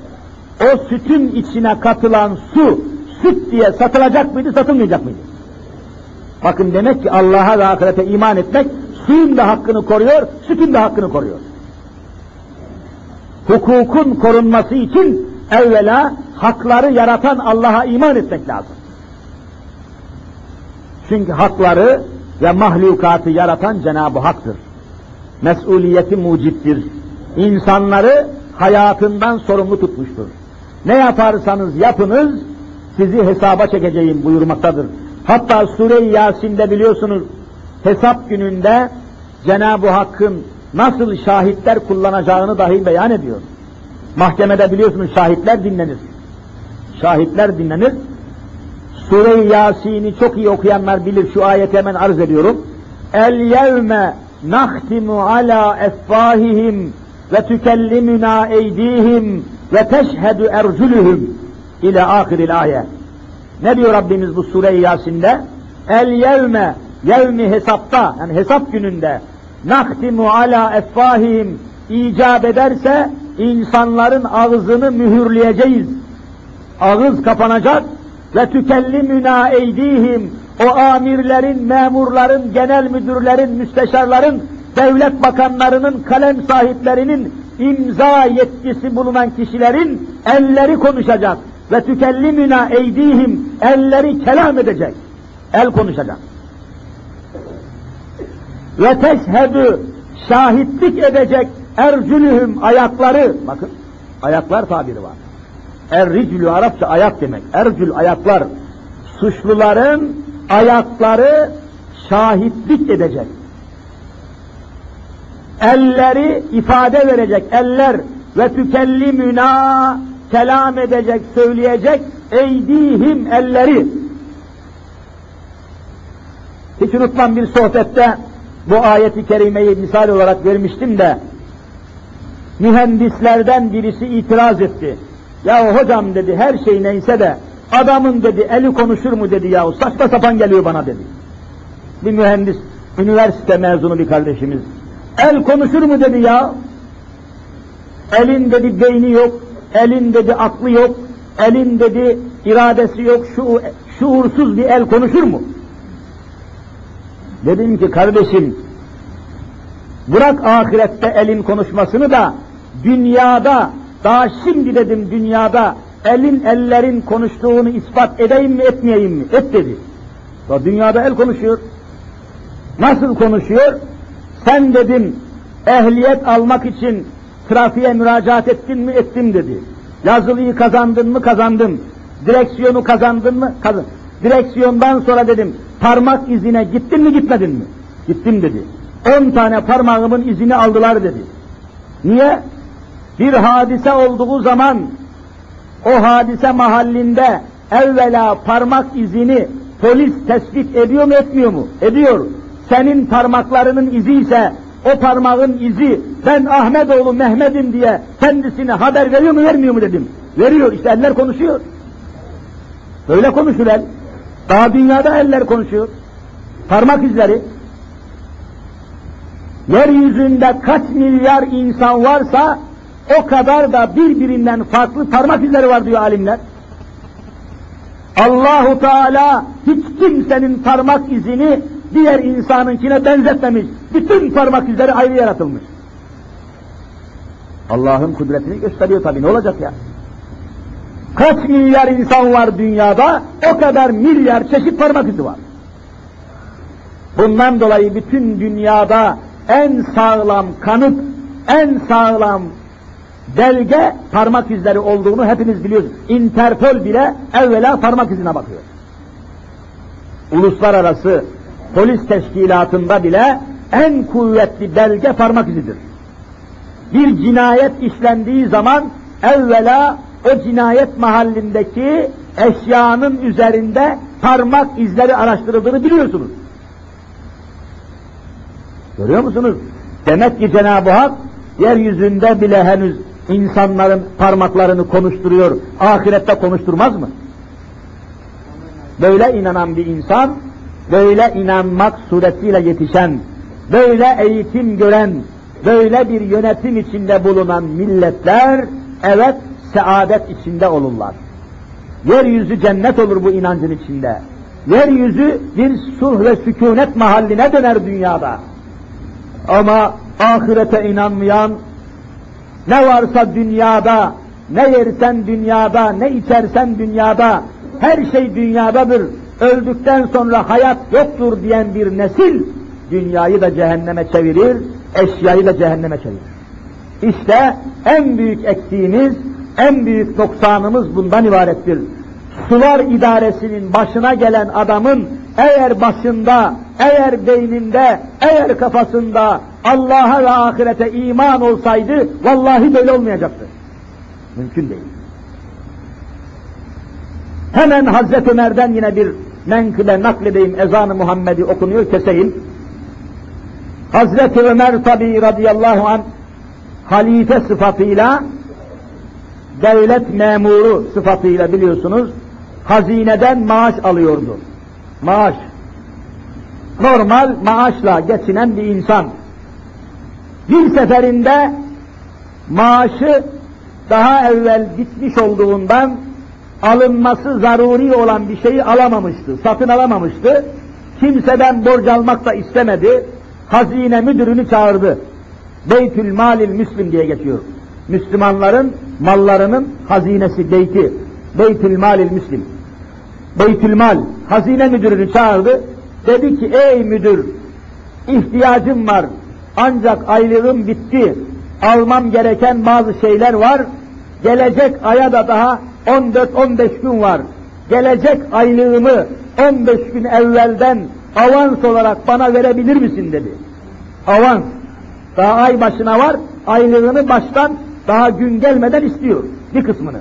o sütün içine katılan su, süt diye satılacak mıydı, satılmayacak mıydı? Bakın demek ki Allah'a ve ahirete iman etmek, suyun da hakkını koruyor, sütün de hakkını koruyor. Hukukun korunması için evvela hakları yaratan Allah'a iman etmek lazım. Çünkü hakları ve mahlukatı yaratan Cenab-ı Hak'tır. Mesuliyeti mucittir. İnsanları hayatından sorumlu tutmuştur. Ne yaparsanız yapınız, sizi hesaba çekeceğim buyurmaktadır. Hatta Sure-i Yasin'de biliyorsunuz, hesap gününde Cenab-ı Hakk'ın nasıl şahitler kullanacağını dahi beyan ediyor. Mahkemede biliyorsunuz şahitler dinlenir. Şahitler dinlenir. Sure-i Yasin'i çok iyi okuyanlar bilir. Şu ayeti hemen arz ediyorum. El yevme nahtimu ala effahihim ve tükellimuna eydihim ve teşhedü ercülühüm ile ahiril ayet. Ne diyor Rabbimiz bu Sure-i Yasin'de? El yevme, yevmi hesapta, yani hesap gününde, nahtimu ala effahihim, icap ederse insanların ağzını mühürleyeceğiz. Ağız kapanacak ve tükellimüna eydihim, o amirlerin, memurların, genel müdürlerin, müsteşarların, devlet bakanlarının, kalem sahiplerinin, imza yetkisi bulunan kişilerin elleri konuşacak ve tükellimina eydihim elleri kelam edecek. El konuşacak. Ve teşhedü şahitlik edecek ercülühüm ayakları. Bakın ayaklar tabiri var. Erriclü Arapça ayak demek. Ercül ayaklar. Suçluların ayakları şahitlik edecek. Elleri ifade verecek. Eller ve tükellimüna kelam edecek, söyleyecek eydihim elleri. Hiç unutmam bir sohbette bu ayeti kerimeyi misal olarak vermiştim de mühendislerden birisi itiraz etti. Ya hocam dedi her şey neyse de adamın dedi eli konuşur mu dedi ya saçma sapan geliyor bana dedi. Bir mühendis, üniversite mezunu bir kardeşimiz. El konuşur mu dedi ya. Elin dedi beyni yok, elin dedi aklı yok, elin dedi iradesi yok, şu, şuursuz bir el konuşur mu? Dedim ki kardeşim, bırak ahirette elin konuşmasını da dünyada, daha şimdi dedim dünyada elin ellerin konuştuğunu ispat edeyim mi etmeyeyim mi? Et dedi. Ya dünyada el konuşuyor. Nasıl konuşuyor? Sen dedim ehliyet almak için trafiğe müracaat ettin mi? Ettim dedi. Yazılıyı kazandın mı? Kazandım. Direksiyonu kazandın mı? Kazan. Direksiyondan sonra dedim parmak izine gittin mi gitmedin mi? Gittim dedi. On tane parmağımın izini aldılar dedi. Niye? Bir hadise olduğu zaman o hadise mahallinde evvela parmak izini polis tespit ediyor mu etmiyor mu? Ediyor. Senin parmaklarının izi ise o parmağın izi ben Ahmetoğlu Mehmet'im diye kendisine haber veriyor mu vermiyor mu dedim. Veriyor işte eller konuşuyor. Böyle konuşur el. Daha dünyada eller konuşuyor. Parmak izleri. Yeryüzünde kaç milyar insan varsa o kadar da birbirinden farklı parmak izleri var diyor alimler. Allahu Teala hiç kimsenin parmak izini diğer insanınkine benzetmemiş. Bütün parmak izleri ayrı yaratılmış. Allah'ın kudretini gösteriyor tabii ne olacak ya? Kaç milyar insan var dünyada, o kadar milyar çeşit parmak izi var. Bundan dolayı bütün dünyada en sağlam kanıt, en sağlam belge parmak izleri olduğunu hepiniz biliyorsunuz. Interpol bile evvela parmak izine bakıyor. Uluslararası polis teşkilatında bile en kuvvetli belge parmak izidir. Bir cinayet işlendiği zaman evvela o cinayet mahallindeki eşyanın üzerinde parmak izleri araştırıldığını biliyorsunuz. Görüyor musunuz? Demek ki Cenab-ı Hak yeryüzünde bile henüz insanların parmaklarını konuşturuyor, ahirette konuşturmaz mı? Böyle inanan bir insan, böyle inanmak suretiyle yetişen, böyle eğitim gören, böyle bir yönetim içinde bulunan milletler, evet saadet içinde olurlar. Yeryüzü cennet olur bu inancın içinde. Yeryüzü bir sulh ve sükunet mahalline döner dünyada. Ama ahirete inanmayan, ne varsa dünyada, ne yersen dünyada, ne içersen dünyada, her şey dünyadadır, öldükten sonra hayat yoktur diyen bir nesil, dünyayı da cehenneme çevirir, eşyayı da cehenneme çevirir. İşte en büyük eksiğimiz, en büyük noksanımız bundan ibarettir. Sular idaresinin başına gelen adamın eğer başında, eğer beyninde, eğer kafasında Allah'a ve ahirete iman olsaydı vallahi böyle olmayacaktı. Mümkün değil. Hemen Hazreti Ömer'den yine bir menkıbe nakledeyim, ezanı Muhammed'i okunuyor, keseyim. Hazreti Ömer tabi radıyallahu an halife sıfatıyla devlet memuru sıfatıyla biliyorsunuz hazineden maaş alıyordu. Maaş. Normal maaşla geçinen bir insan. Bir seferinde maaşı daha evvel bitmiş olduğundan alınması zaruri olan bir şeyi alamamıştı, satın alamamıştı. Kimseden borç almak da istemedi. Hazine müdürünü çağırdı. Beytül Malil Müslim diye geçiyor. Müslümanların mallarının hazinesi beyti. Beytül Malil Müslim. Beytül Mal hazine müdürünü çağırdı. Dedi ki ey müdür ihtiyacım var ancak aylığım bitti. Almam gereken bazı şeyler var. Gelecek aya da daha 14-15 gün var. Gelecek aylığımı 15 gün evvelden avans olarak bana verebilir misin dedi. Avans. Daha ay başına var, aylığını baştan daha gün gelmeden istiyor bir kısmını.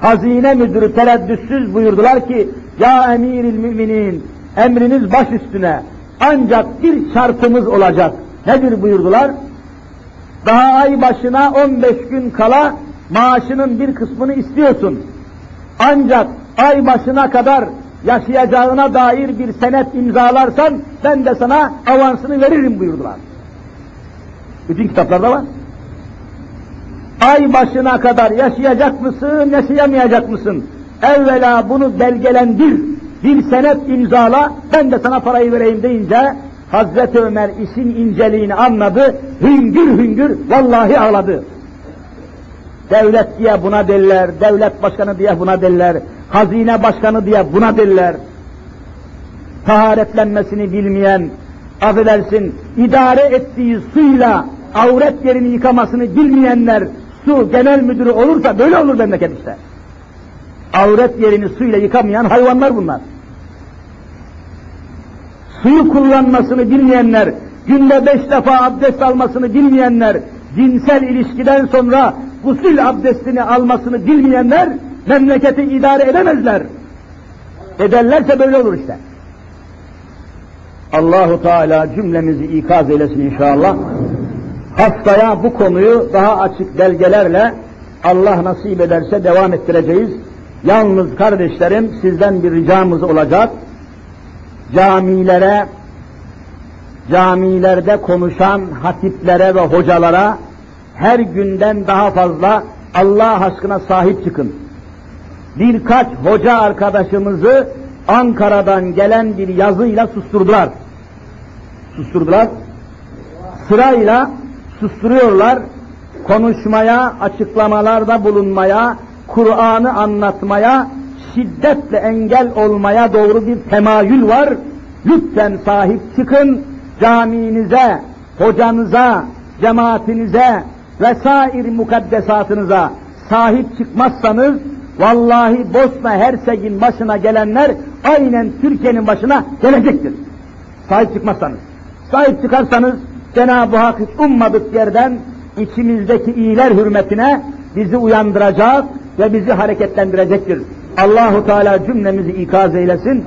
Hazine müdürü tereddütsüz buyurdular ki, Ya emiril müminin, emriniz baş üstüne, ancak bir şartımız olacak. Nedir buyurdular? Daha ay başına 15 gün kala maaşının bir kısmını istiyorsun. Ancak ay başına kadar yaşayacağına dair bir senet imzalarsan ben de sana avansını veririm buyurdular. Bütün kitaplarda var. Ay başına kadar yaşayacak mısın, yaşayamayacak mısın? Evvela bunu belgelendir, bir senet imzala, ben de sana parayı vereyim deyince Hazreti Ömer işin inceliğini anladı, hüngür hüngür vallahi ağladı. Devlet diye buna derler, devlet başkanı diye buna derler, hazine başkanı diye buna derler. Taharetlenmesini bilmeyen, affedersin, idare ettiği suyla avret yerini yıkamasını bilmeyenler su genel müdürü olursa böyle olur memleket işte. Avret yerini suyla yıkamayan hayvanlar bunlar. Suyu kullanmasını bilmeyenler, günde beş defa abdest almasını bilmeyenler, cinsel ilişkiden sonra gusül abdestini almasını bilmeyenler memleketi idare edemezler. Ederlerse böyle olur işte. Allahu Teala cümlemizi ikaz eylesin inşallah. Haftaya bu konuyu daha açık belgelerle Allah nasip ederse devam ettireceğiz. Yalnız kardeşlerim sizden bir ricamız olacak. Camilere, camilerde konuşan hatiplere ve hocalara her günden daha fazla Allah aşkına sahip çıkın. Birkaç hoca arkadaşımızı Ankara'dan gelen bir yazıyla susturdular. Susturdular. Sırayla susturuyorlar. Konuşmaya, açıklamalarda bulunmaya, Kur'an'ı anlatmaya, şiddetle engel olmaya doğru bir temayül var. Lütfen sahip çıkın, caminize, hocanıza, cemaatinize vesair mukaddesatınıza sahip çıkmazsanız vallahi Bosna Hersek'in başına gelenler aynen Türkiye'nin başına gelecektir. Sahip çıkmazsanız. Sahip çıkarsanız Cenab-ı Hak hiç ummadık yerden içimizdeki iyiler hürmetine bizi uyandıracak ve bizi hareketlendirecektir. Allahu Teala cümlemizi ikaz eylesin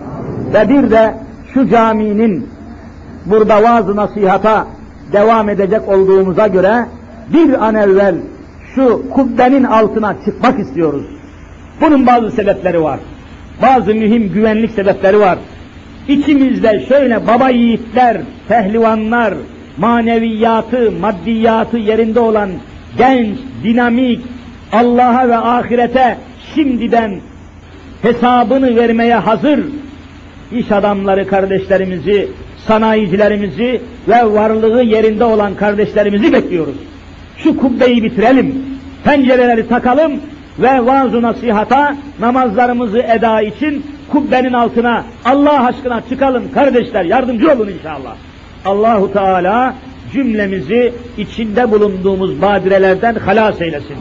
ve bir de şu caminin burada vaaz nasihata devam edecek olduğumuza göre bir an evvel şu kubbenin altına çıkmak istiyoruz. Bunun bazı sebepleri var. Bazı mühim güvenlik sebepleri var. İçimizde şöyle baba yiğitler, pehlivanlar, maneviyatı, maddiyatı yerinde olan genç, dinamik, Allah'a ve ahirete şimdiden hesabını vermeye hazır iş adamları kardeşlerimizi, sanayicilerimizi ve varlığı yerinde olan kardeşlerimizi bekliyoruz. Şu kubbeyi bitirelim, pencereleri takalım ve vaaz nasihata, namazlarımızı eda için kubbenin altına Allah aşkına çıkalım kardeşler, yardımcı olun inşallah. Allahu Teala cümlemizi içinde bulunduğumuz badirelerden halas eylesin.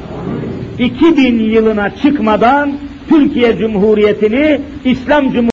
2000 yılına çıkmadan Türkiye Cumhuriyeti'ni İslam Cumhuriyeti